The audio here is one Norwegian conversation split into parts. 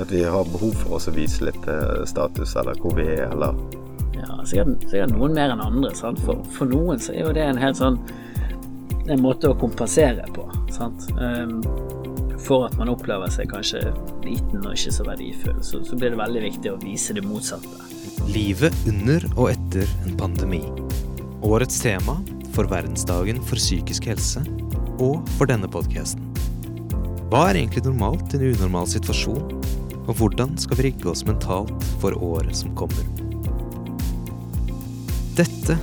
At vi har behov for oss å vise litt eh, status, eller hvor vi er, eller Ja, sikkert, sikkert noen mer enn andre. Sant? For, for noen så er jo det en helt sånn en måte å kompensere på. Sant? Um, for at man opplever seg kanskje liten og ikke så verdifull, så, så blir det veldig viktig å vise det motsatte. Livet under og etter en pandemi. Årets tema for verdensdagen for psykisk helse, og for denne podkasten. Hva er egentlig normalt i en unormal situasjon, og hvordan skal vi rigge oss mentalt for året som kommer? Dette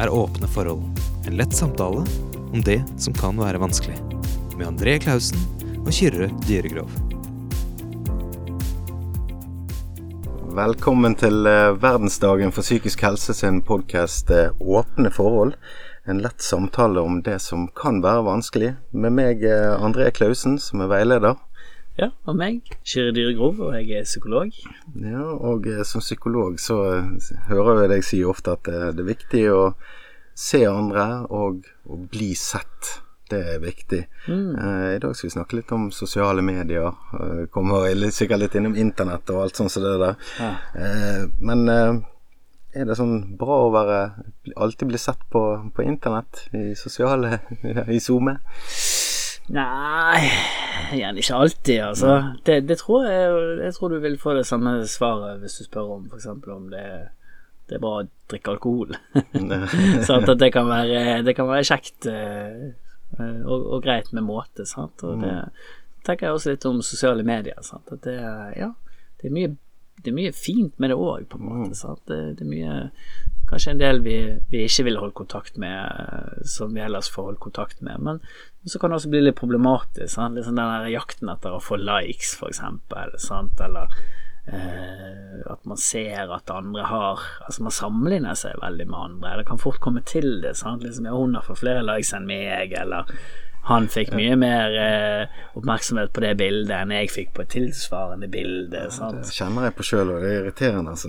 er Åpne forhold, en lett samtale om det som kan være vanskelig, med André Klausen og Kyrre Dyregrov. Velkommen til eh, verdensdagen for psykisk helse sin podkast Åpne forhold. En lett samtale om det som kan være vanskelig. Med meg eh, André Klausen, som er veileder. Ja, og meg, Kyrre Dyregrov, og jeg er psykolog. Ja, og eh, som psykolog så hører jeg deg si ofte at det er viktig å se andre og, å bli sett det er viktig. Mm. I dag skal vi snakke litt om sosiale medier. Kommer sikkert litt innom internett og alt sånt som det der. Ja. Men er det sånn bra å være alltid bli sett på, på internett? I sosiale I SoMe? Nei, gjerne ikke alltid, altså. Det, det, tror jeg Jeg tror du vil få det samme svaret hvis du spør om f.eks. om det det er bra å drikke alkohol. så at det kan være, det kan være kjekt Eh, og, og, greit med måte. Sant? Og det mm. tenker jeg også litt om sosiale medier. Sant? At det, ja, det, er mye, det er mye fint med det òg, på en måte. Mm. Sant? Det, det, er mye Kanskje en del vi, vi ikke vil holde kontakt med, som vi ellers får holde kontakt med. Men så kan det også bli litt problematisk. Sant? Liksom den der jakten etter å få likes, eksempel. Eller eh, at man ser at andre har Altså man sammenligner seg veldig med andre. Det kan fort komme til det. Sant? Liksom, ja, hun har fått flere likes enn meg, eller han fikk mye mer eh, oppmerksomhet på det bildet enn jeg fikk på et tilsvarende bilde. Sant? Det kjenner jeg på sjøl, og det er irriterende. Altså.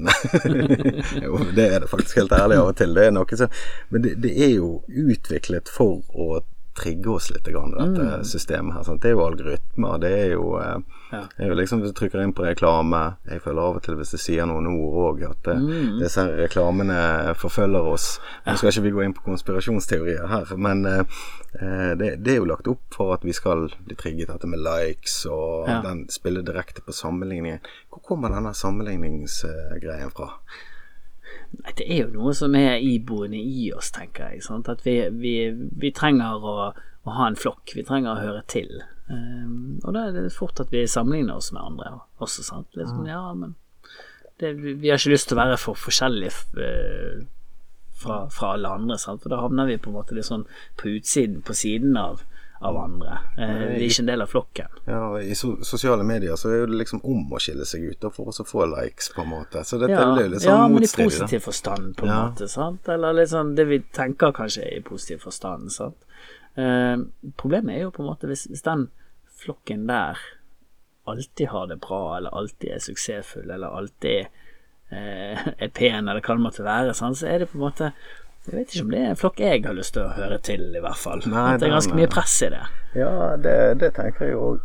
jo, det er det faktisk helt ærlig av og til. Det er noe som men det, det er jo utviklet for å trigge oss litt, grann, dette mm. systemet her. Sant? Det er jo algoritmer. Det er jo, eh, ja. det er jo liksom Hvis du trykker inn på reklame Jeg føler av og til hvis du sier noen ord òg, at det, mm. disse reklamene forfølger oss. Nå skal ikke vi gå inn på konspirasjonsteorier her, men eh, det, det, er jo lagt opp for at vi skal bli trigget, dette med likes og ja. den spiller direkte på sammenligningen. Hvor kommer denne sammenligningsgreien fra? Nei, det er jo noe som er iboende i oss, tenker jeg. Sant? At vi, vi, vi trenger å, å, ha en flokk. Vi trenger å høre til. Um, og da er det fort at vi sammenligner oss med andre også, sant. Liksom, ja, men det, vi har ikke lyst til å være for forskjellige uh, fra, fra, alle andre, sant? for da havner vi på en måte litt sånn på utsiden, på siden av av andre. Eh, vi ikke en del av flokken. Ja, I so sosiale medier så er det liksom om å skille seg ut for å få likes, på en måte. Så dette ja, er litt sånn Ja, men i positiv forstand, på en ja. måte. sant? Eller sånn det vi tenker kanskje i positiv forstand. sant? Eh, problemet er jo på en måte hvis, hvis den flokken der alltid har det bra, eller alltid er suksessfull, eller alltid eh, er pen, eller hva det måtte være, sant? så er det på en måte jeg vet ikke om det er en flokk jeg har lyst til å høre til, i hvert fall. Nei, At det er ganske mye press i det. Ja, det, det tenker jeg òg.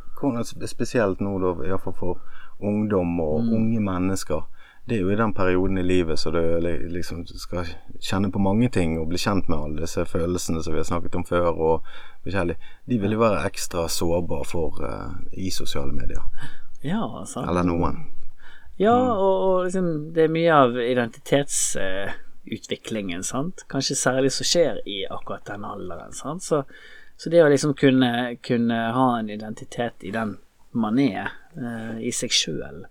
Spesielt nå, da, iallfall for ungdom og mm. unge mennesker. Det er jo i den perioden i livet så du liksom skal kjenne på mange ting og bli kjent med alle disse følelsene som vi har snakket om før, og forskjellig. De vil jo være ekstra sårbare for uh, i sosiale medier. Ja, sant. Eller noen. Ja, mm. og, og liksom, det er mye av identitets... Uh, utviklingen, sant. Kanskje særlig som skjer i akkurat den alderen, sant. Så, så det å liksom kunne, kunne, ha en identitet i den man er, eh, i seg sjøl,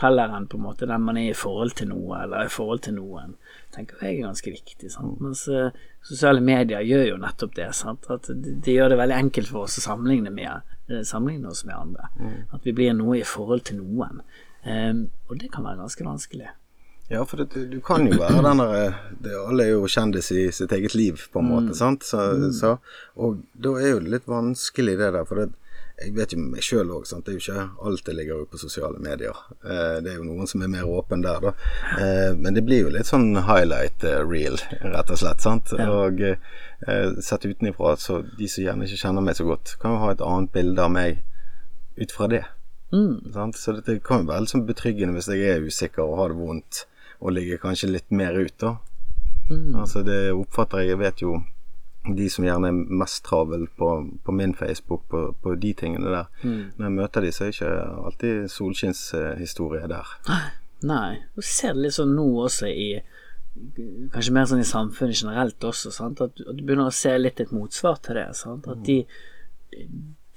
heller enn på en måte den man er i forhold til noe, eller i forhold til noen, tenker jeg er ganske viktig. Sant? Mm. Mens eh, sosiale medier gjør jo nettopp det. Sant? At de, de, gjør det veldig enkelt for oss å sammenligne, med, uh, sammenligne oss med andre. Mm. At vi blir noe i forhold til noen. Um, og det kan være ganske vanskelig. Ja, for det, du kan jo være den der Alle er jo kjendis i sitt eget liv, på en måte. Mm. sant? Så, mm. så, og da er jo det litt vanskelig, det der. For det, jeg vet jo meg sjøl òg, det er jo ikke alt det ligger jo på sosiale medier. Eh, det er jo noen som er mer åpen der, da. Eh, men det blir jo litt sånn highlight eh, reel, rett og slett. sant? Ja. Og eh, sett utenifra, så de som gjerne ikke kjenner meg så godt, kan jo ha et annet bilde av meg ut fra det. Mm. Sant? Så det kan jo være litt sånn betryggende hvis jeg er usikker og har det vondt, og ligger kanskje litt mer ut, da. Mm. Altså det oppfatter jeg Jeg vet jo de som gjerne er mest travel på, på min Facebook, på, på de tingene der. Mm. Når jeg møter de, så er det ikke alltid solskinnshistorie der. Nei. Du ser det litt sånn nå også i Kanskje mer sånn i samfunnet generelt også, sant? At, du- at du begynner å se litt et motsvar til det. Sant? At de,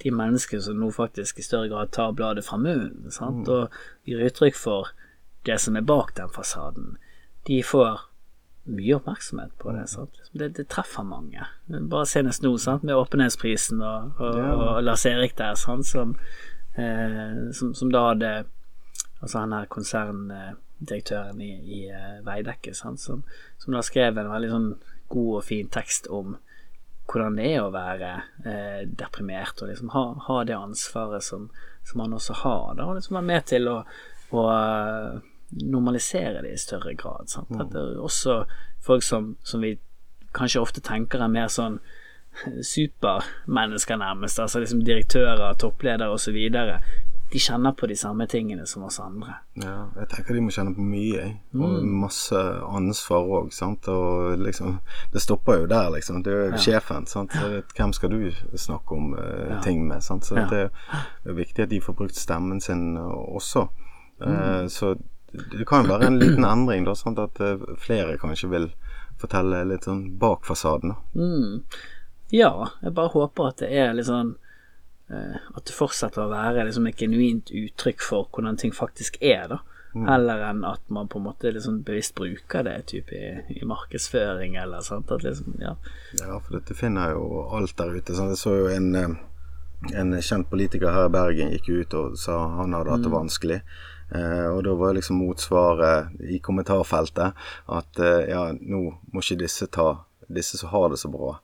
de menneskene som nå faktisk i større grad tar bladet fra munnen sant? og gir uttrykk for det som er bak den fasaden, de får mye oppmerksomhet på det. Sant? Det, det treffer mange. Bare senest nå sant? med Åpenhetsprisen og, og, Ja. og Lars Erik der, sant? Som, eh, som, som da hadde Altså han her konserndirektøren i, i eh, Veidekke, sant? Som, som da skrev en veldig sånn god og fin tekst om hvordan det er å være eh, deprimert, og liksom ha, ha det ansvaret som, som han også har. Da, og liksom være med til å, å normalisere det i større grad. Sant? At det er også folk som, som vi kanskje ofte tenker er mer sånn supermennesker, nærmest. Altså liksom direktører, toppledere osv. De kjenner på de samme tingene som oss andre. Ja, jeg tenker de må kjenne på mye, jeg. Og masse ansvar òg, sant. Og liksom Det stopper jo der, liksom. Det er jo Ja. sjefen, sant. Så hvem skal du snakke om uh, Ja. ting med, sant. Så Ja. det er viktig at de får brukt stemmen sin også. også. Uh, så det kan jo være en liten endring, da, sånn at eh, flere kanskje vil fortelle litt sånn bak fasaden. Mm. Ja, jeg bare håper at det er litt sånn eh, At det fortsetter å være liksom et genuint uttrykk for hvordan ting faktisk er, da. Heller enn at man på en måte liksom bevisst bruker det typ i, i markedsføring eller sånt. Liksom, ja. Ja, for dette finner jo alt der ute. Sant? Jeg så jo en, eh, en kjent politiker her i Bergen gikk ut og sa han hadde hatt det vanskelig. Eh, og da var liksom motsvaret i kommentarfeltet at eh, ja, nå må ikke disse ta Disse som har det så bra,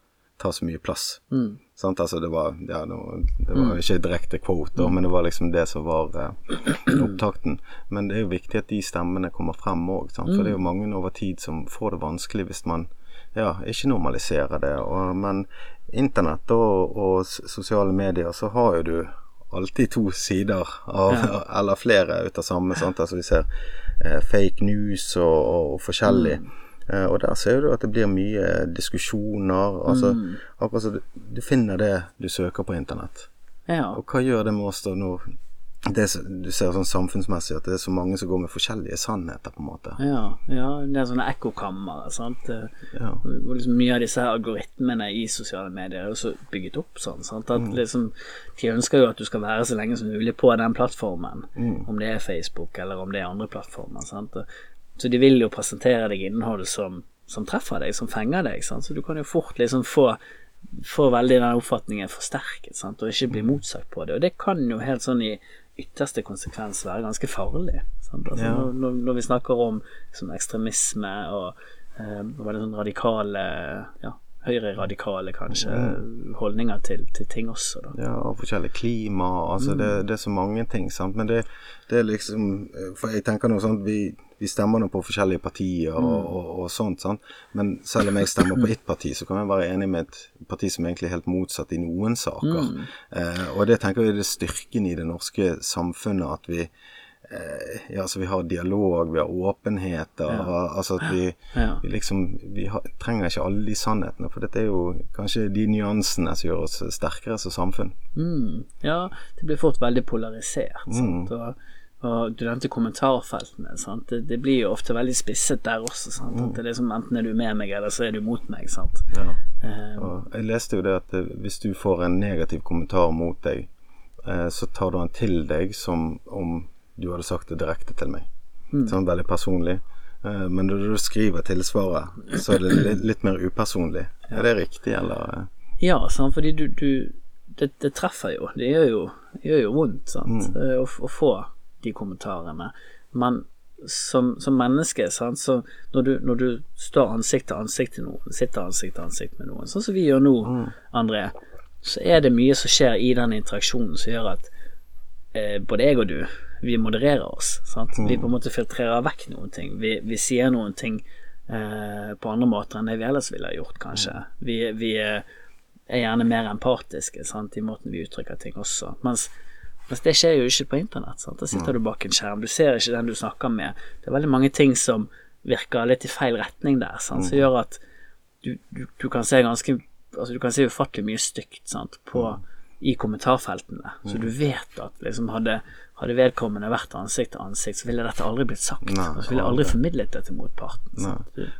ta så mye plass. Mm. Sant? Altså det var ja, det var, ikke direkte quote, men det var liksom det som var eh, opptakten. Men det er jo viktig at de stemmene kommer frem òg, for det er jo mange over tid som får det vanskelig hvis man ja, ikke normaliserer det. Og, men internett og, og sosiale medier, så har jo du alltid to sider av, eller flere ut av samme. Sant? Altså vi ser eh, fake news og, og, og forskjellig. Eh, og der ser du at det blir mye diskusjoner. Altså, akkurat så du, du finner det du søker på internett. ja. Og hva gjør det med oss da når det, du ser sånn samfunnsmessig at det er så mange som går med forskjellige sannheter, på en måte. Ja, ja, det er sånne ekkokamre, sant. Eh, Ja. Hvor liksom mye av disse algoritmene i sosiale medier er også bygget opp sånn. Sant? At liksom, de ønsker jo at du skal være så lenge som mulig på den plattformen. Om det er Facebook eller om det er andre plattformer. Sant? Så de vil jo presentere deg innhold som, som treffer deg, som fenger deg. Sant? Så du kan jo fort liksom få få veldig den oppfatningen forsterket, sant? og ikke bli motsagt på det. Og det kan jo helt sånn i ytterste konsekvens være ganske farlig. Sant? Altså, Ja. når, når, vi snakker om liksom, ekstremisme og eh, er sånn radikale ja, høyreradikale kanskje holdninger til, til ting også, da. Ja, og forskjellig klima. Altså det, det er så mange ting, sant. Men det, det er liksom For jeg tenker nå sånt vi, vi stemmer nå på forskjellige partier og, og, og sånt, sant. Men selv om jeg stemmer på ett parti, så kan jeg være enig med et parti som egentlig er helt motsatt i noen saker. Eh, og det tenker jeg er det styrken i det norske samfunnet, at vi eh, ja, altså vi har dialog, vi har åpenheter. Altså at vi, Ja. vi liksom Vi har, trenger ikke alle de sannhetene, for dette er jo kanskje de nyansene som gjør oss sterkere som samfunn. Mm, ja, det blir fort veldig polarisert. Sant? Og, og du nevnte kommentarfeltene. Sant? Det, det blir jo ofte veldig spisset der også. Sant? At det er liksom Enten er du med meg, eller så er du mot meg. Sant? Ja. Um, jeg leste jo det at eh, hvis du får en negativ kommentar mot deg, eh, så tar du den til deg som om du hadde sagt det direkte til meg. Sånn veldig personlig. Eh, Men når du skriver tilsvaret, så er det litt, litt mer upersonlig. Er det riktig, eller? eh? ja, sant? fordi du, du det, det treffer jo. Det gjør jo, gjør jo vondt sant? Mm. Å, å få de kommentarene. Men som, som menneske, sant? så når du, når du står ansikt til ansikt til noen, sitter ansikt til ansikt med noen, sånn som vi gjør nå, André, så er det mye som skjer i den interaksjonen som gjør at eh, både jeg og du, vi modererer oss. Sant? Vi på en måte filtrerer vekk noen ting. Vi, vi sier noen ting eh, på andre måter enn det vi ellers ville ha gjort, kanskje. Vi, vi eh, er gjerne mer empatiske sant? i måten vi uttrykker ting også. Mens Mens det skjer jo ikke på internett. Sant? Da sitter du bak en skjerm, du ser ikke den du snakker med. Det er veldig mange ting som virker litt i feil retning der, sant? som gjør at du, du, du kan se ganske Altså, du kan se ufattelig mye stygt sant? på i kommentarfeltene. Så du vet at liksom hadde, hadde vedkommende vært ansikt til ansikt, så ville dette aldri blitt sagt. Nei, så ville jeg aldri formidlet det til motparten.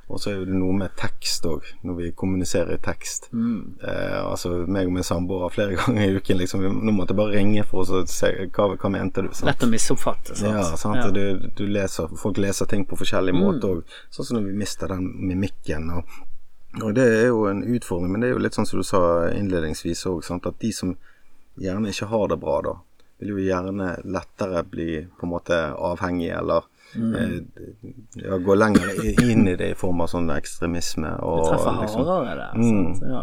Og så er det noe med tekst òg, når vi kommuniserer i tekst. Mm. Eh, altså meg og min samboer flere ganger i uken, liksom. Nå måtte jeg bare ringe for å så se hva, hva mente du. Sant? Lett å misoppfatte. Sant? Ja, sant? Ja. Mm. Du, du leser, folk leser ting på forskjellig måte òg. Sånn som når vi mister den mimikken. Og, og det er jo en utfordring, men det er jo litt sånn som du sa innledningsvis òg, at de som gjerne ikke har det bra, da, vil jo gjerne lettere bli på en måte avhengig eller Mm. eh, ja, gå lenger inn i det i form av sånn ekstremisme. Og, Det treffer liksom, hardere der. Mm. Ja.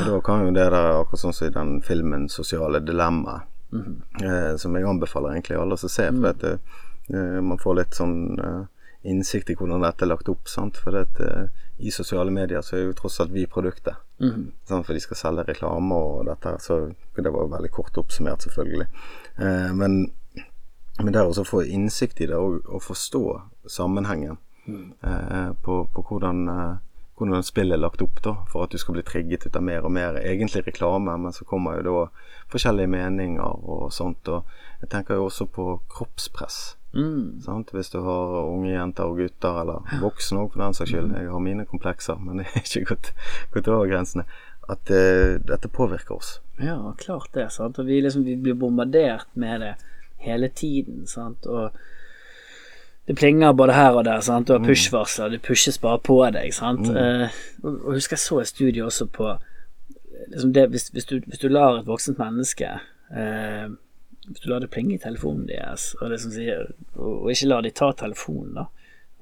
og da kan jo det der, akkurat sånn som i den filmen 'Sosiale dilemma', mm. eh, som jeg anbefaler egentlig alle å se, for at eh, man får litt sånn eh, innsikt i hvordan dette er lagt opp. Sant? For eh, i sosiale medier så er jo tross alt vi produktet. Mm. For de skal selge reklame og dette, så det var jo veldig kort oppsummert, selvfølgelig. Eh, men, men det å også få innsikt i det og, og forstå sammenhengen eh, på, på hvordan, eh, hvordan spillet er lagt opp, da, for at du skal bli trigget ut av mer og mer egentlig reklame, men så kommer jo da forskjellige meninger og sånt. Og jeg tenker jo også på kroppspress. Mm. Sant? Hvis du har unge jenter og gutter, eller voksne òg for den saks skyld. Jeg har mine komplekser, men det er ikke gått, gått over grensene. At uh, dette påvirker oss. Ja, klart det. Sant? Og vi, liksom, vi blir bombardert med det hele tiden. Sant? Og det plinger både her og der. Sant? Du har push-varsler, det pushes bare på deg. Sant? Mm. Uh, og husker jeg så et studie også på liksom det, hvis, hvis, du, hvis du lar et voksent menneske eh, Hvis du lar det plinge i telefonen deres, og, sier, og, og ikke lar de ta telefonen, da,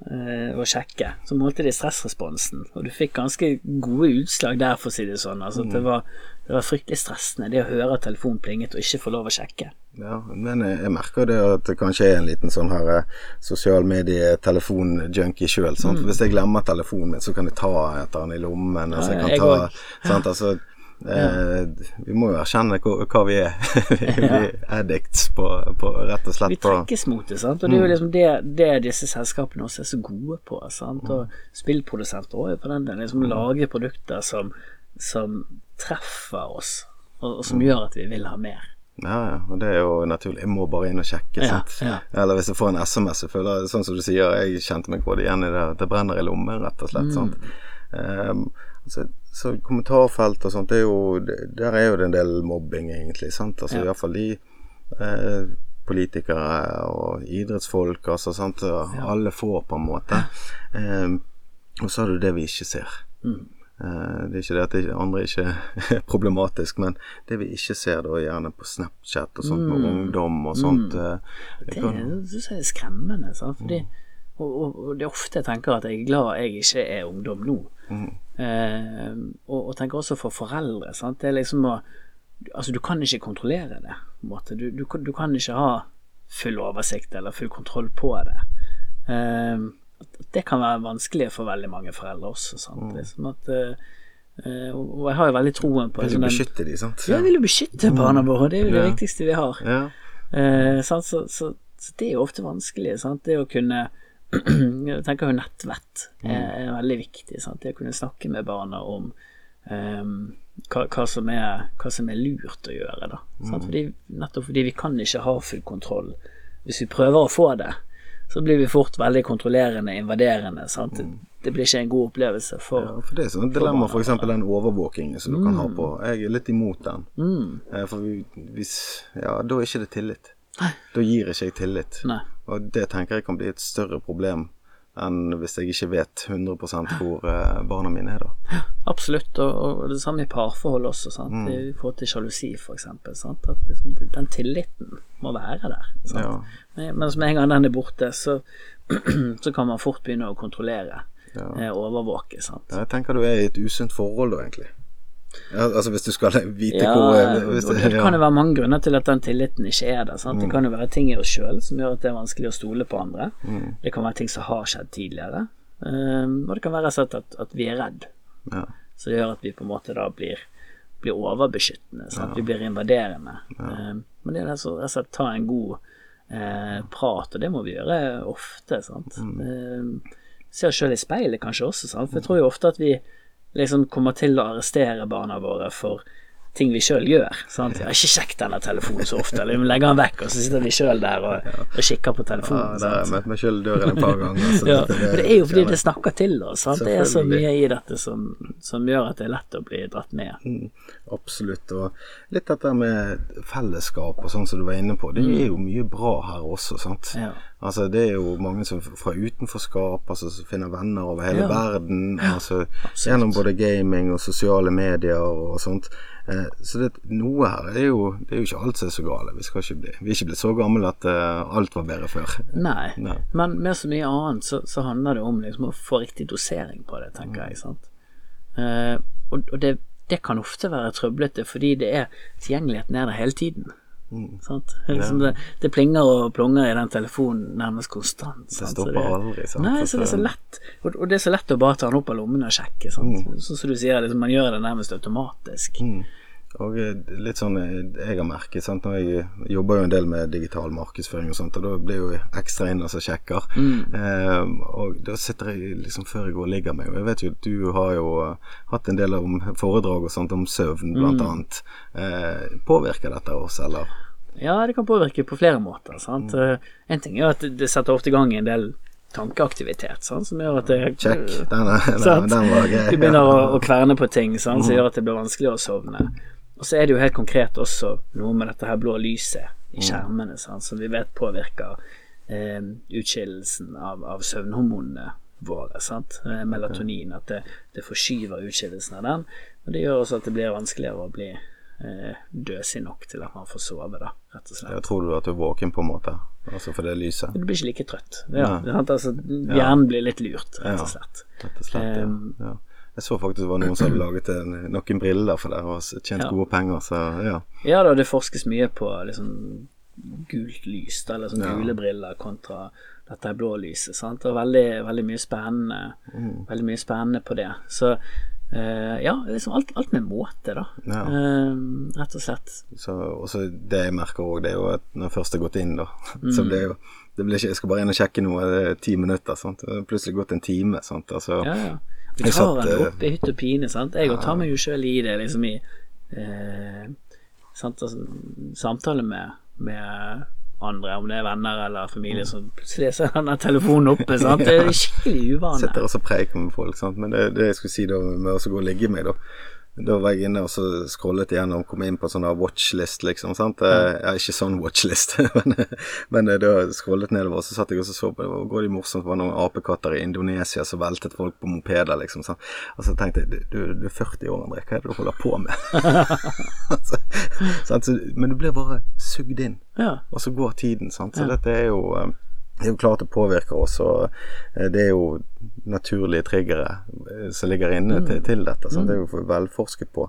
eh, og sjekke, så målte de stressresponsen. Og du fikk ganske gode utslag der, for å si det sånn. Altså, det, var, det var fryktelig stressende, det å høre at telefonen plinget og ikke få lov å sjekke. Ja, men jeg, jeg merker det at det kanskje er en liten sånn her eh, sosial medie-telefon-junkie sjøl. For Hvis jeg glemmer telefonen min, så kan jeg ta etter den i lommen. Altså, Ja, jeg jeg kan ta, òg. sant, altså, eh, vi må jo erkjenne hva, vi er. vi er addicts på, på rett og slett Vi trekkes mot det, sant? og det er jo liksom det, det disse selskapene også er så gode på. Sant? Og spillprodusenter òg, for den del. Liksom lage produkter som, som treffer oss, og, og som gjør at vi vil ha mer. Ja, ja, og det er jo naturlig. Jeg må bare inn og sjekke. Ja, ja. Eller hvis jeg får en SMS, så føler jeg sånn som du sier, jeg kjente meg både igjen i det, det brenner i lommen, rett og slett. Mm. Sant? Ehm, så, kommentarfelt og sånt, det er jo, der er jo det en del mobbing, egentlig. Sant? Altså, Ja. Iallfall de eh, politikere og idrettsfolk, altså. Sant? Alle får, på en måte. Eh, og så har du det vi ikke ser. Mm. Eh, Det er ikke det at det andre ikke er problematisk, men det vi ikke ser da gjerne på Snapchat og sånt med ungdom og sånt eh, Mm. Det, er det er skremmende. Sant? Fordi, og, og, og det er ofte jeg tenker at jeg er glad jeg ikke er ungdom nå. Eh, og, og tenker også for foreldre. Sant? Det er liksom å Altså, du kan ikke kontrollere det. På en måte. Du, du, kan- du kan ikke ha full oversikt eller full kontroll på det. Eh, det kan være vanskelig for veldig mange foreldre også. Sant? Liksom at, eh, eh, og jeg har jo veldig troen på Vil du beskytte de, sant? Ja, jeg vil jo beskytte barna våre, det er jo det Ja. viktigste vi har. Ja. Eh, sant? Så, så, så det er jo ofte vanskelig. Sant? Det å kunne Jeg tenker jo nettvett er, er veldig viktig. Sant? Det å kunne snakke med barna om um, hva, hva, som er, hva som er lurt å gjøre. Da. Sant? Fordi, nettopp fordi vi kan ikke ha full kontroll. Hvis vi prøver å få det, så blir vi fort veldig kontrollerende, invaderende. Sant? Det, det blir ikke en god opplevelse for Ja, for det er sånn dilemma, eksempel den overvåkingen som du kan ha på. Jeg er litt imot den. mm, Eh, For vi, hvis Ja, da er ikke det tillit. Da gir ikke jeg tillit. Nei. Og det tenker jeg kan bli et større problem enn hvis jeg ikke vet 100 hvor eh, barna mine er, da. Absolutt, og, og det samme i parforhold også. Sant? Mm. I forhold til sjalusi, f.eks. At liksom, den tilliten må være der. Sant? Ja. Men, mens med en gang den er borte, så, så kan man fort begynne å kontrollere. Ja. eh, Overvåke. Sant? Jeg tenker du er i et usunt forhold da, egentlig. Ja, altså hvis du skal vite Ja, hvor eh, hvis det det kan jo være mange grunner til at den tilliten ikke er der. Sant? Det kan jo være ting i oss sjøl som gjør at det er vanskelig å stole på andre. Det kan være ting som har skjedd tidligere. Um, og det kan være sånn at, at vi er redd. Ja. Så det gjør at vi på en måte da blir, blir overbeskyttende. Sant? Vi blir invaderende. Um, men det er altså rett og slett ta en god eh, prat, og det må vi gjøre ofte. Sant? Eh, ser oss sjøl i speilet kanskje også, sant? for jeg tror jo ofte at vi liksom kommer til å arrestere barna våre for ting vi sjøl gjør. Sant? Jeg har ikke sjekket denne telefonen så ofte, eller vi legger den vekk, og så sitter vi sjøl der og, og kikker på Ja, telefonen. der har jeg møtt meg sjøl i døren et par ganger. Ja, det, det er jo fordi det snakker til oss. Det er så mye i dette som, som gjør at det er lett å bli dratt med. Mm, Absolutt. Og litt dette med fellesskap og sånn som du var inne på, det er jo mye bra her også, sant. Ja. Altså Det er jo mange som fra utenforskap, altså som finner venner over hele Ja. verden. Altså ja, Gjennom både gaming og sosiale medier og sånt. Eh, så det, noe her er jo Det er jo ikke alt som er så gale. Vi, skal ikke bli, vi er ikke blitt så gamle at uh, alt var bedre før. Nei, Nei. men med så mye annet så, så handler det om liksom å få riktig dosering på det, tenker jeg. sant? Eh, og og det, det kan ofte være trøblete fordi det er tilgjengeligheten er der hele tiden. Sant? Liksom det, det plinger og plonger i den telefonen nærmest konstant. Det sant? Så stopper aldri. sant? Nei, så det er så lett Og, og det er så lett å bare ta den opp av lommen og sjekke. Sant? Sånn som du sier, liksom, man gjør det nærmest automatisk. Mm. Og eh, litt sånn eh, jeg har merket sant? Når jeg jobber jo en del med digital markedsføring og sånt, og da blir jeg jo ekstra inne og så sjekker. Eh, og da sitter jeg liksom før jeg går og ligger meg, og jeg vet jo du har jo eh, hatt en del om foredrag og sånt om søvn, blant annet. Eh, påvirker dette oss, eller? Ja, det kan påvirke på flere måter. Sant? Mm. Eh, En ting er at det- setter ofte i gang en del tankeaktivitet, sant? som gjør at det Check. Den, er- den, den var grei. Du begynner å, å kverne på ting Mm. som gjør at det blir vanskelig å sovne. Og så er det jo helt konkret også noe med dette her blå lyset Mm. i skjermene, sant, som vi vet påvirker eh, utskillelsen av, av søvnhormonene våre. Sant? Eh, melatonin. At det, det forskyver utskillelsen av den. Og det gjør også at det blir vanskeligere å bli eh, døsig nok til at man får sove, da, rett og slett. Jeg tror du at du er våken på en måte, altså for det lyset. Du blir ikke like trøtt. Ja, altså, hjernen blir litt lurt, rett og slett. Rett og slett, ja. Um, ja. Jeg så faktisk det var noen som hadde laget en, noen briller for det og tjent Ja. gode penger, så ja. Ja da, det forskes mye på liksom gult lys, eller sånn Ja. gule briller kontra dette blå lyset. Sant? Og veldig, veldig mye spennende Mm. Veldig mye spennende på det. Så uh, ja, liksom alt, alt med måte, da. Ja. Uh, rett og slett. Så, og så det jeg merker òg, det er jo at når jeg først har gått inn, da Mm. Så blir jo det blir ikke, Jeg skal bare inn og sjekke noe, det er ti minutter. Sant? Det har plutselig gått en time. Sant? Altså, Ja, ja. Vi tar den eh, opp i hytt og pine, sant. Jeg òg tar meg jo sjøl i det, liksom i eh, sant? Altså, samtale med, med andre, om det er venner eller familie, Mm. så plutselig så er denne telefonen oppe. Sant? Det er skikkelig uvane. Setter også så om med folk, sant? men det, det jeg skulle si da med å gå og ligge meg, da Da var jeg inne og så scrollet igjennom, kom inn på sånn watchlist, liksom. sant? Eh, Ja, ikke sånn watchlist, men, men eh, da scrollet nedover, så satt jeg og så på det. Og går de morsomt, det var noen apekatter i Indonesia som veltet folk på mopeder, liksom. sant? Og så tenkte jeg, du, du er 40 år, André, hva er det du holder på med? altså, men du blir bare sugd inn Ja. og så går tiden. Sant? Så dette er jo, eh, det er jo klart det påvirker oss, og eh, det er jo naturlige triggere eh, som ligger inne til, til dette. Sant? Det er jo velforsket på.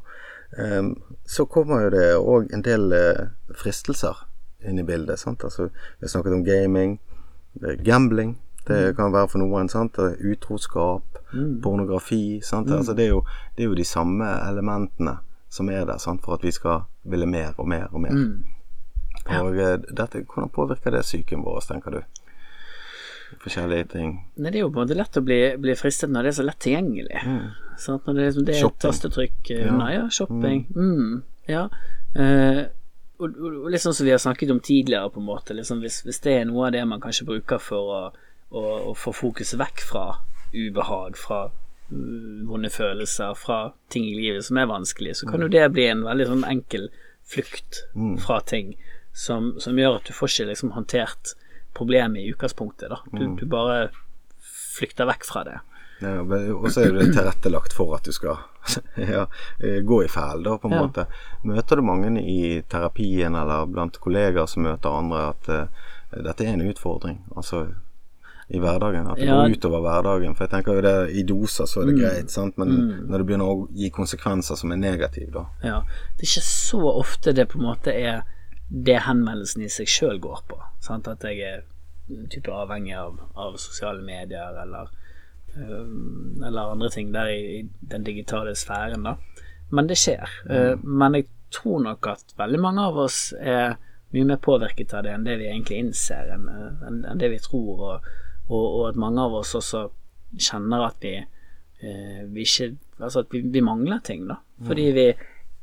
Um, så kommer jo det òg en del eh, fristelser inn i bildet. Sant? Altså, vi har snakket om gaming, gambling. Det kan være for noen. Sant? Utroskap, pornografi. Sant? Altså, det, er jo, det er jo de samme elementene som er der sant? for at vi skal ville mer og mer og mer. Og dette, hvordan påvirker det psyken vår, tenker du? Forskjellige ting. Nei, det er jo på en måte lett å bli, bli fristet når det er så lett tilgjengelig. Sant? Når det, det er et Mm. Tastetrykk unna, Ja. Ja, shopping. Mm. Ja. Uh, og, og, og litt sånn som vi har snakket om tidligere, på en måte. Liksom, hvis, hvis det er noe av det man kanskje bruker for å, å, å få fokuset vekk fra ubehag, fra mm, vonde følelser, fra ting i livet som er vanskelig, så kan jo det bli en veldig sånn enkel flukt fra ting som, som gjør at du får ikke liksom håndtert problemet i utgangspunktet. Da. Du, du bare flykter vekk fra det. Ja, og så er det tilrettelagt for at du skal ja, eh, gå i fæl, da, på en Ja. måte. Møter du mange i terapien eller blant kollegaer som møter andre, at uh, dette er en utfordring? Altså i hverdagen. At det går utover hverdagen. For jeg tenker jo det i doser så er det greit, sant? men når det begynner å gi konsekvenser som er negative, da. Ja. Det er ikke så ofte det på en måte er det henvendelsen i seg sjøl går på. Sant? At jeg er type avhengig av, av sosiale medier eller, øh, eller andre ting der i, i den digitale sfæren, da. men det skjer. Eh, Men jeg tror nok at veldig mange av oss er mye mer påvirket av det enn det vi egentlig innser, enn enn- enn det vi tror, og, og, og at mange av oss også kjenner at vi, uh, vi ikke Altså at vi, vi mangler ting, da. Fordi vi,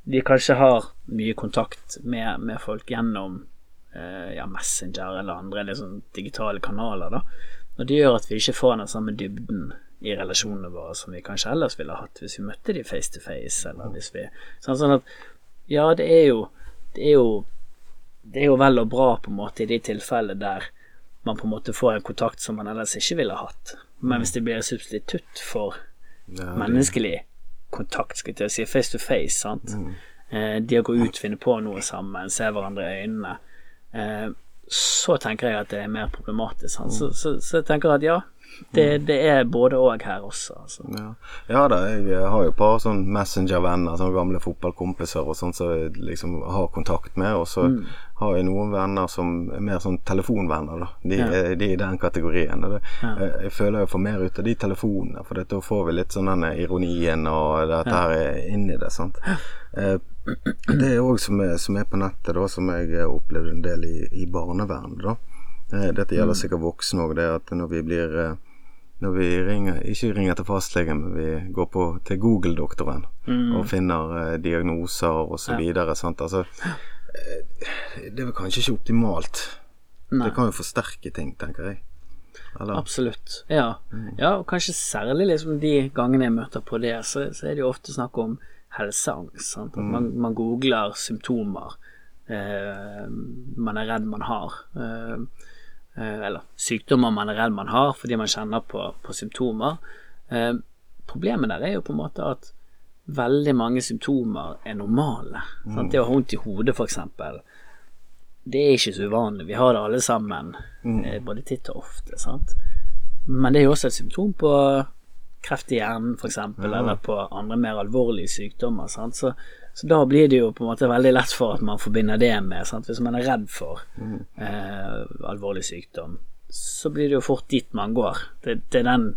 vi kanskje har mye kontakt med, med folk gjennom eh, ja, Messenger eller andre liksom, digitale kanaler, da. Og det gjør at vi ikke får den samme dybden i relasjonene våre som vi kanskje ellers ville hatt hvis vi møtte de face to face, eller hvis vi Sånn, sånn at ja, det er jo Det er jo det er jo vel og bra på en måte i de tilfellene der man på en måte får en kontakt som man ellers ikke ville hatt. Men hvis det blir et substitutt for Ja, menneskelig kontakt, skal jeg til å si, face to face, sant. Eh, de å gå ut, finne på noe sammen, se hverandre i øynene. Eh, så tenker jeg at det er mer problematisk. Sant? Så, så, så jeg tenker at ja, det, det er både og her også. Altså. Ja. ja da, jeg har jo et par sånn Messenger-venner, sånne gamle fotballkompiser og sånn som jeg liksom har kontakt med. Og så har jeg noen venner som er mer sånn telefonvenner, da. De, Ja. er, de er i den kategorien. Det, Ja. jeg, jeg føler jeg får mer ut av de telefonene, for da får vi litt sånn denne ironien og dette her er inni det. sant. Eh, det er òg som, som er på nettet, da, som jeg opplevde en del i, i barnevernet. da. Dette gjelder sikkert voksne òg, det at når vi blir eh, når vi ringer, ikke ringer til fastlegen, men vi går på, til Google-doktoren og finner eh, diagnoser så videre. Sant? Altså, eh, det er vel kanskje ikke optimalt. Nei. Det kan jo forsterke ting, tenker jeg. Eller? Absolutt. Ja. ja, og kanskje særlig liksom de gangene jeg møter på det, så, så er det jo ofte snakk om helseangst. Sant? At man, man googler symptomer eh, man er redd man har. Eh, eller sykdommer man er redd man har fordi man kjenner på, på symptomer. Eh, problemet der er jo på en måte at veldig mange symptomer er normale. Sant? Det å ha vondt i hodet, eksempel det er ikke så uvanlig. Vi har det alle sammen, eh, både titt og ofte. Sant? Men det er jo også et symptom på kreft i hjernen, f.eks., eksempel eller på andre mer alvorlige sykdommer. Sant? Så, så da blir det jo på en måte veldig lett for at man forbinder det med sant? Hvis man er redd for eh, alvorlig sykdom, så blir det jo fort dit man går. Det, det, er, den,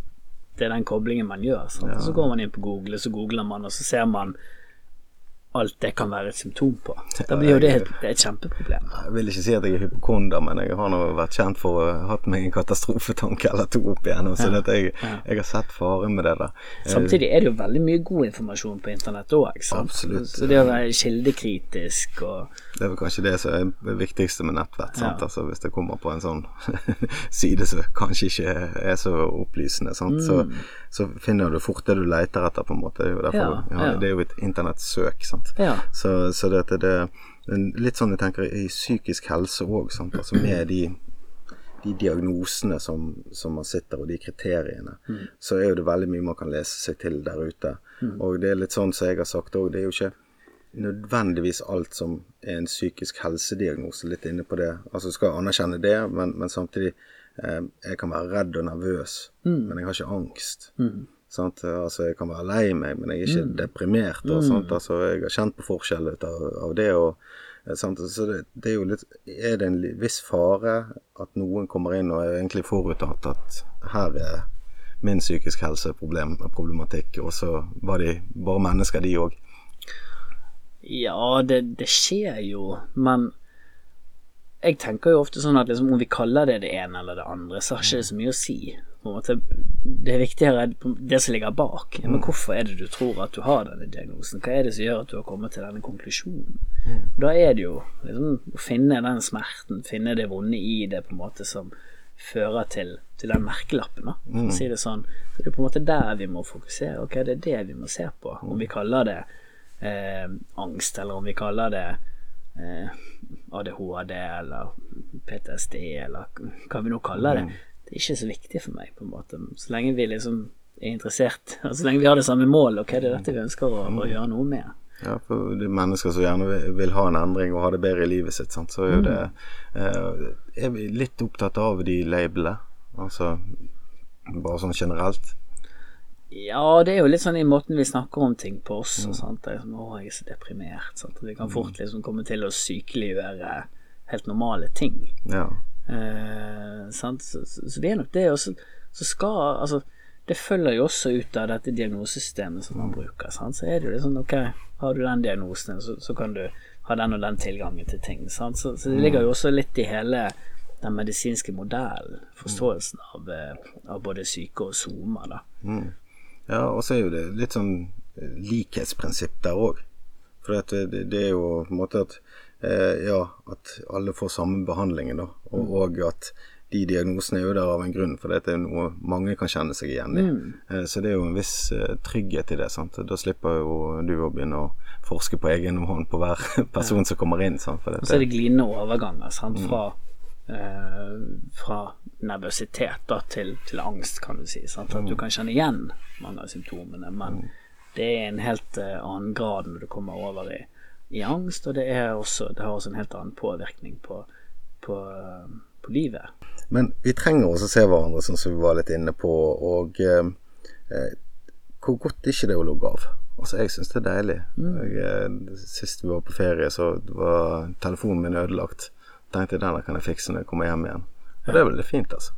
det er den koblingen man gjør. Sant? Så går man inn på Google, så googler man, og så ser man alt det kan være et symptom på. Da blir jo det et, et kjempeproblem. Jeg vil ikke si at jeg er hypokonder, men jeg har nå vært kjent for å ha hatt meg en katastrofetanke eller to opp igjennom, så dette, jeg, jeg har sett faren med det der. Eh, Samtidig er det jo veldig mye god informasjon på internett òg. Absolutt. Så det å være kildekritisk og Det er vel kanskje det som er det viktigste med nettvett. Ja. Altså, hvis det kommer på en sånn side som kanskje ikke er så opplysende, sant? Så, så finner du fort det du leter etter, på en måte. Det er jo, derfor, Mm. Ja, ja. Det er jo et internettsøk. Sant? Så, så dette det Litt sånn jeg tenker i psykisk helse òg, altså med de de diagnosene som, som man sitter, og de kriteriene, så er jo det veldig mye man kan lese seg til der ute. Og det er litt sånn som jeg har sagt òg, det er jo ikke nødvendigvis alt som er en psykisk helsediagnose, litt inne på det. Altså skal anerkjenne det, men, men samtidig Jeg kan være redd og nervøs, men jeg har ikke angst. Sant? Altså, jeg kan være lei meg, men jeg er ikke deprimert. Og, sant? Altså, jeg har kjent på forskjell av, av det. Og, eh? Så det, det er jo litt Er det en viss fare at noen kommer inn og er egentlig forutatt at her er min psykisk helse-problematikk, og så var de bare mennesker, de òg. Ja, det, det skjer jo, men jeg tenker jo ofte sånn at liksom, om vi kaller det det ene eller det andre, så har ikke det så mye å si. Måte, det er det som ligger bak. Men hvorfor er det du tror at du har denne diagnosen? Hva er det som gjør at du har kommet til denne konklusjonen? Da er det jo liksom, å finne den smerten, finne det vonde i det, på en måte, som fører til, til den merkelappen, da, for å si det sånn. Så det er på en måte der vi må fokusere. Ok, det er det vi må se på. Om vi kaller det eh, angst, eller om vi kaller det eh, ADHD eller PTSD, eller hva vi nå kaller det. Det er ikke så viktig for meg, på en måte. Så lenge vi liksom er interessert, og så lenge vi har det samme mål, og hva er dette vi ønsker å, å gjøre noe med. Ja, for det er mennesker som gjerne vil, vil ha en endring og ha det bedre i livet sitt, sant? så er jo det eh, Er vi litt opptatt av de labelene? Altså bare sånn generelt? Ja, det er jo litt sånn i måten vi snakker om ting på også. Sant? Det er sånn, 'Å, jeg er så deprimert.' Sant? Vi kan fort liksom komme til å sykeliggjøre helt normale ting. Ja. Eh, sant? Så, så, så det er nok det. Og så, skal Altså, det følger jo også ut av dette diagnosesystemet som man bruker. Sant? Så er det jo liksom ok, har du den diagnosen, så, så kan du ha den og den tilgangen til ting. Sant? Så, så det ligger jo også litt i hele den medisinske modellen, forståelsen av, eh, av både syke og somer, da. Ja, og så er jo det litt sånn eh, likhetsprinsipp der òg. For det, det er jo på en måte at eh, Ja, at alle får samme behandlingen, da. Og, og at de diagnosene er jo der av en grunn, for det er noe mange kan kjenne seg igjen i. Eh, så det er jo en viss eh, trygghet i det. sant? Da slipper jo du å begynne å forske på egen hånd på hver person som kommer inn. sant? Og så er det, glidende overganger sant? fra, eh, fra nervøsitet til, til angst, kan du si. Sant? At du kan kjenne igjen mange av symptomene, men det er en helt eh, annen grad når du kommer over i, i angst, og det, også, det har også en helt annen påvirkning på, på, eh, på livet. men vi trenger også se hverandre, sånn som vi var litt inne på. Og eh, eh, hvor godt er ikke det å logge av? Altså, jeg syns det er deilig. Jeg, eh, sist vi var på ferie, så var telefonen min ødelagt. Tenkte den denne kan jeg fikse når jeg kommer hjem igjen. Og det er veldig fint, altså.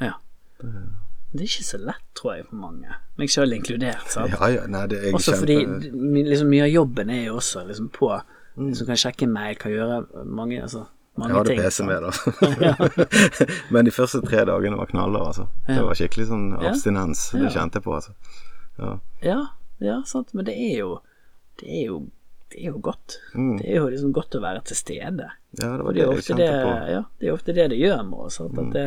Ja. Det er ikke så lett, tror jeg, for mange. Meg sjøl inkludert. sant? Ja, ja, nei, det, er jeg Også fordi liksom, mye av jobben er jo også liksom, på Mm. Liksom kan sjekke mail, kan gjøre mange, altså, mange ting. Jeg hadde ting. PC med, da. Men de første tre dagene var knaller, altså. Det var skikkelig sånn abstinens. Det kjente jeg på, altså. Ja. Ja, ja, sant. Men det er jo Det er jo, det er jo godt. Mm. Det er jo liksom godt å være til stede. ja, det var det det jeg kjente det, på. Ja, det, er ofte det det gjør med oss. Mm. At det,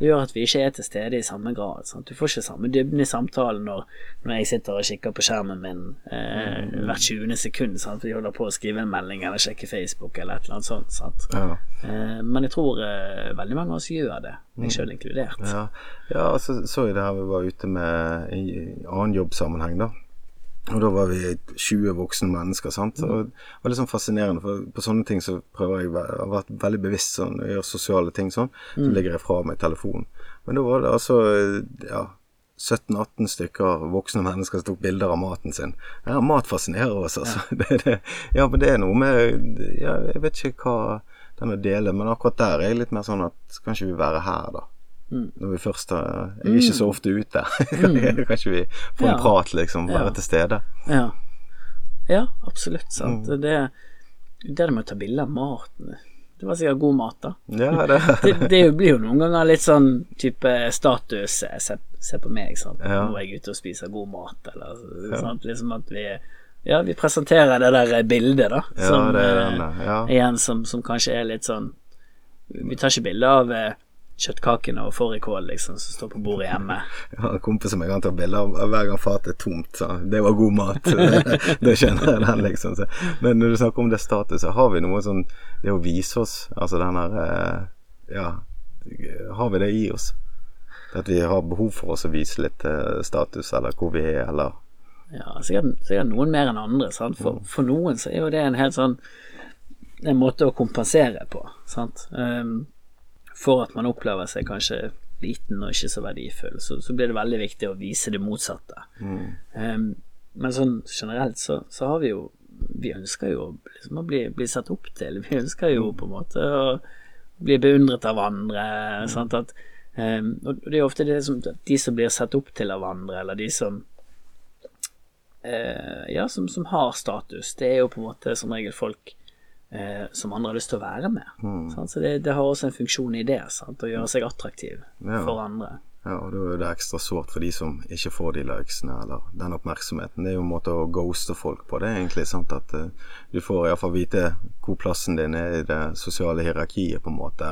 det gjør at vi ikke er til stede i samme grad. Sant? Du får ikke samme dybden i samtalen når, når jeg sitter og kikker på skjermen min eh, Mm. hvert 20. sekund. Sant? For jeg holder på å skrive en melding eller sjekke Facebook eller et eller annet sånt. Sant? Ja. Eh, men jeg tror eh, veldig mange av oss gjør det, Mm. meg sjøl inkludert. Ja, ja så så jeg det her vi var ute med i annen jobbsammenheng, da. Og da var vi 20 voksne mennesker, sant. Og det var litt sånn fascinerende, for på sånne ting så prøver jeg å være- veldig bevisst sånn, jeg gjør sosiale ting sånn, så legger jeg fra meg telefonen. Men da var det altså, ja 17-18 stykker voksne mennesker som tok bilder av maten sin. Ja, mat fascinerer oss, altså. Det, det, ja, men det er noe med ja, Jeg vet ikke hva den å dele, men akkurat der er jeg litt mer sånn at kan ikke vi være her, da? Når vi først har Jeg er ikke så ofte ute. kan ikke vi få en Ja. prat, liksom? Være Ja. til stede? Ja, ja absolutt. Sant? Mm. Det, det med å ta bilde av maten Det var sikkert god mat, da. Ja, det, det, det blir jo noen ganger litt sånn type status eh, Se, se på meg, sant. Ja. Nå er jeg ute og spiser god mat, eller sant. Liksom at vi Ja, vi presenterer det der bildet, da. Ja, som, det er eh, ja. Igjen som, som kanskje er litt sånn Vi tar ikke bilde av eh, kjøttkakene og fårikål, liksom, som står på bordet hjemme. Jeg har en kompis som jeg kan ta bilde av hver gang fatet er tomt. Så det var god mat. Det skjønner jeg den, liksom. Så. Men når du snakker om det statuset, har vi noe sånn Det å vise oss, altså den her eh, Ja, har vi det i oss? At vi har behov for oss å vise litt eh, status, eller hvor vi er, eller Ja, sikkert, sikkert noen mer enn andre. Sant? For, for noen så er jo det en helt sånn En måte å kompensere på. Sant? Um, for at man opplever seg kanskje liten og ikke så verdifull, så, så blir det veldig viktig å vise det motsatte. Um, men sånn generelt så, så har vi jo Vi ønsker jo liksom å bli, bli sett opp til. Vi ønsker jo på en måte å bli beundret av andre. Sant? At, um, og det er ofte det som, de som blir sett opp til av andre, eller de som uh, ja, som, som har status, det er jo på en måte som regel folk eh, som andre har lyst til å være med. Sant? Så det, det har også en funksjon i det, sant? å gjøre seg attraktiv Ja. for andre. Ja, og da er det ekstra sårt for de som ikke får de likesene eller den oppmerksomheten. Det er jo en måte å ghoste folk på, det er egentlig. sant At uh, du får iallfall vite hvor plassen din er i det sosiale hierarkiet, på en måte.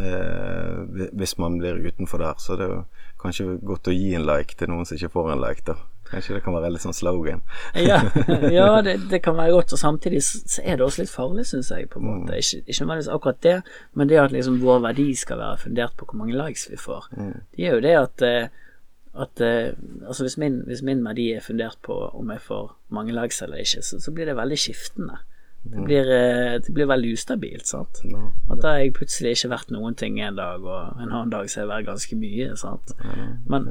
Eh, hvis man blir utenfor der. Så det er jo kanskje godt å gi en like til noen som ikke får en like, da. Kanskje det kan være litt sånn slogan. Ja, ja det, det kan være godt, og samtidig så er det også litt farlig, syns jeg, på en måte. Ikke, ikke nødvendigvis akkurat det, men det at liksom vår verdi skal være fundert på hvor mange likes vi får. Det er jo det at eh, at eh, altså hvis min, hvis min verdi er fundert på om jeg får mange likes eller ikke, så, så blir det veldig skiftende. Det blir, eh, det blir veldig ustabilt, sant. At da har jeg plutselig ikke vært noen ting en dag, og en annen dag så har jeg vært ganske mye, sant. Men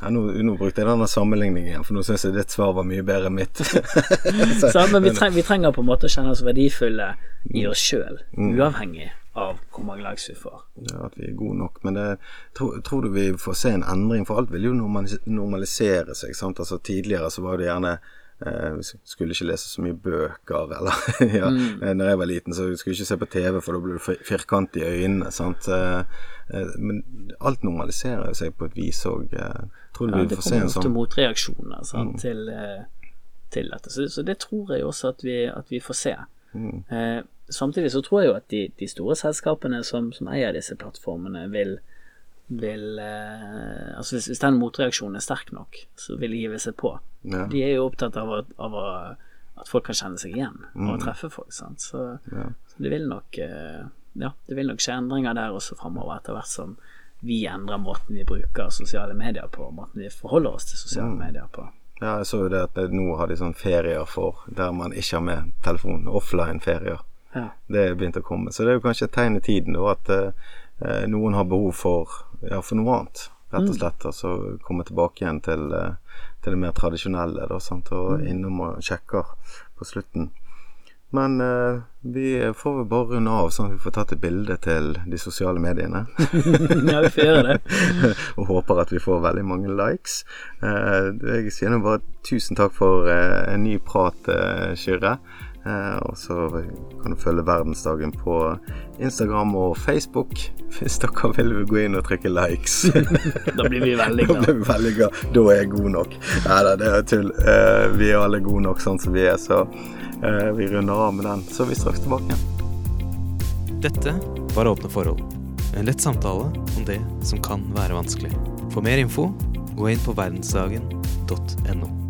Ja, nå, nå brukte jeg denne sammenligningen igjen, for nå syns jeg ditt svar var mye bedre enn mitt. Så, men vi, treng, vi trenger på en måte å kjenne oss verdifulle i oss sjøl, uavhengig av hvor mange likes vi får. Ja, at vi er gode nok. Men det, tror, tror, du vi får se en endring? For alt vil jo normalisere seg. sant? Altså Tidligere så var det gjerne eh, skulle ikke lese så mye bøker, eller ja, mm. Eh, når jeg var liten, så skulle jeg ikke se på TV, for da ble du firkant i øynene. sant? Eh, eh, men alt normaliserer seg på et vis òg. Tror ja, sånn Det kommer ofte motreaksjoner sant, mm. til, til, dette. Så, så, det tror jeg også at vi, at vi får se. Mm. Eh, samtidig så tror jeg jo at de, de store selskapene som, som, eier disse plattformene, vil, vil eh, Altså hvis, hvis, den motreaksjonen er sterk nok, så vil de give seg på. Ja. De er jo opptatt av, av at folk kan kjenne seg igjen og mm. treffe folk. Sant? Så, ja. så det vil nok eh, Ja, det vil nok skje endringer der også framover, etter hvert som vi endrer måten vi bruker sosiale medier på, måten vi forholder oss til sosiale mm. medier på. Ja, jeg så jo det at nå har de sånn ferier for der man ikke har med telefon. Offline-ferier. Ja. Det er begynt å komme. Så det er jo kanskje et tegn i tiden da at eh, noen har behov for, ja, for noe annet, rett og mm. slett. Mm. Altså komme tilbake igjen til, eh, til det mer tradisjonelle, da, sant? og mm. innom og sjekker på slutten. Men uh, vi får bare runde av sånn at vi får tatt et bilde til de sosiale mediene. ja, vi får gjøre det. og håper at vi får veldig mange likes. Uh, jeg sier bare tusen takk for uh, en ny prat, Kyrre. og så kan du følge Verdensdagen på Instagram og Facebook hvis dere vil gå inn og trykke likes. da blir vi veldig glad. da, blir vi veldig glad. da er jeg god nok. Nei da, det er tull. vi er alle gode nok sånn som vi er, så vi runder av med den, så vi straks tilbake igjen. Dette var Åpne forhold. En lett samtale om det som kan være vanskelig. For mer info, gå inn på verdensdagen.no.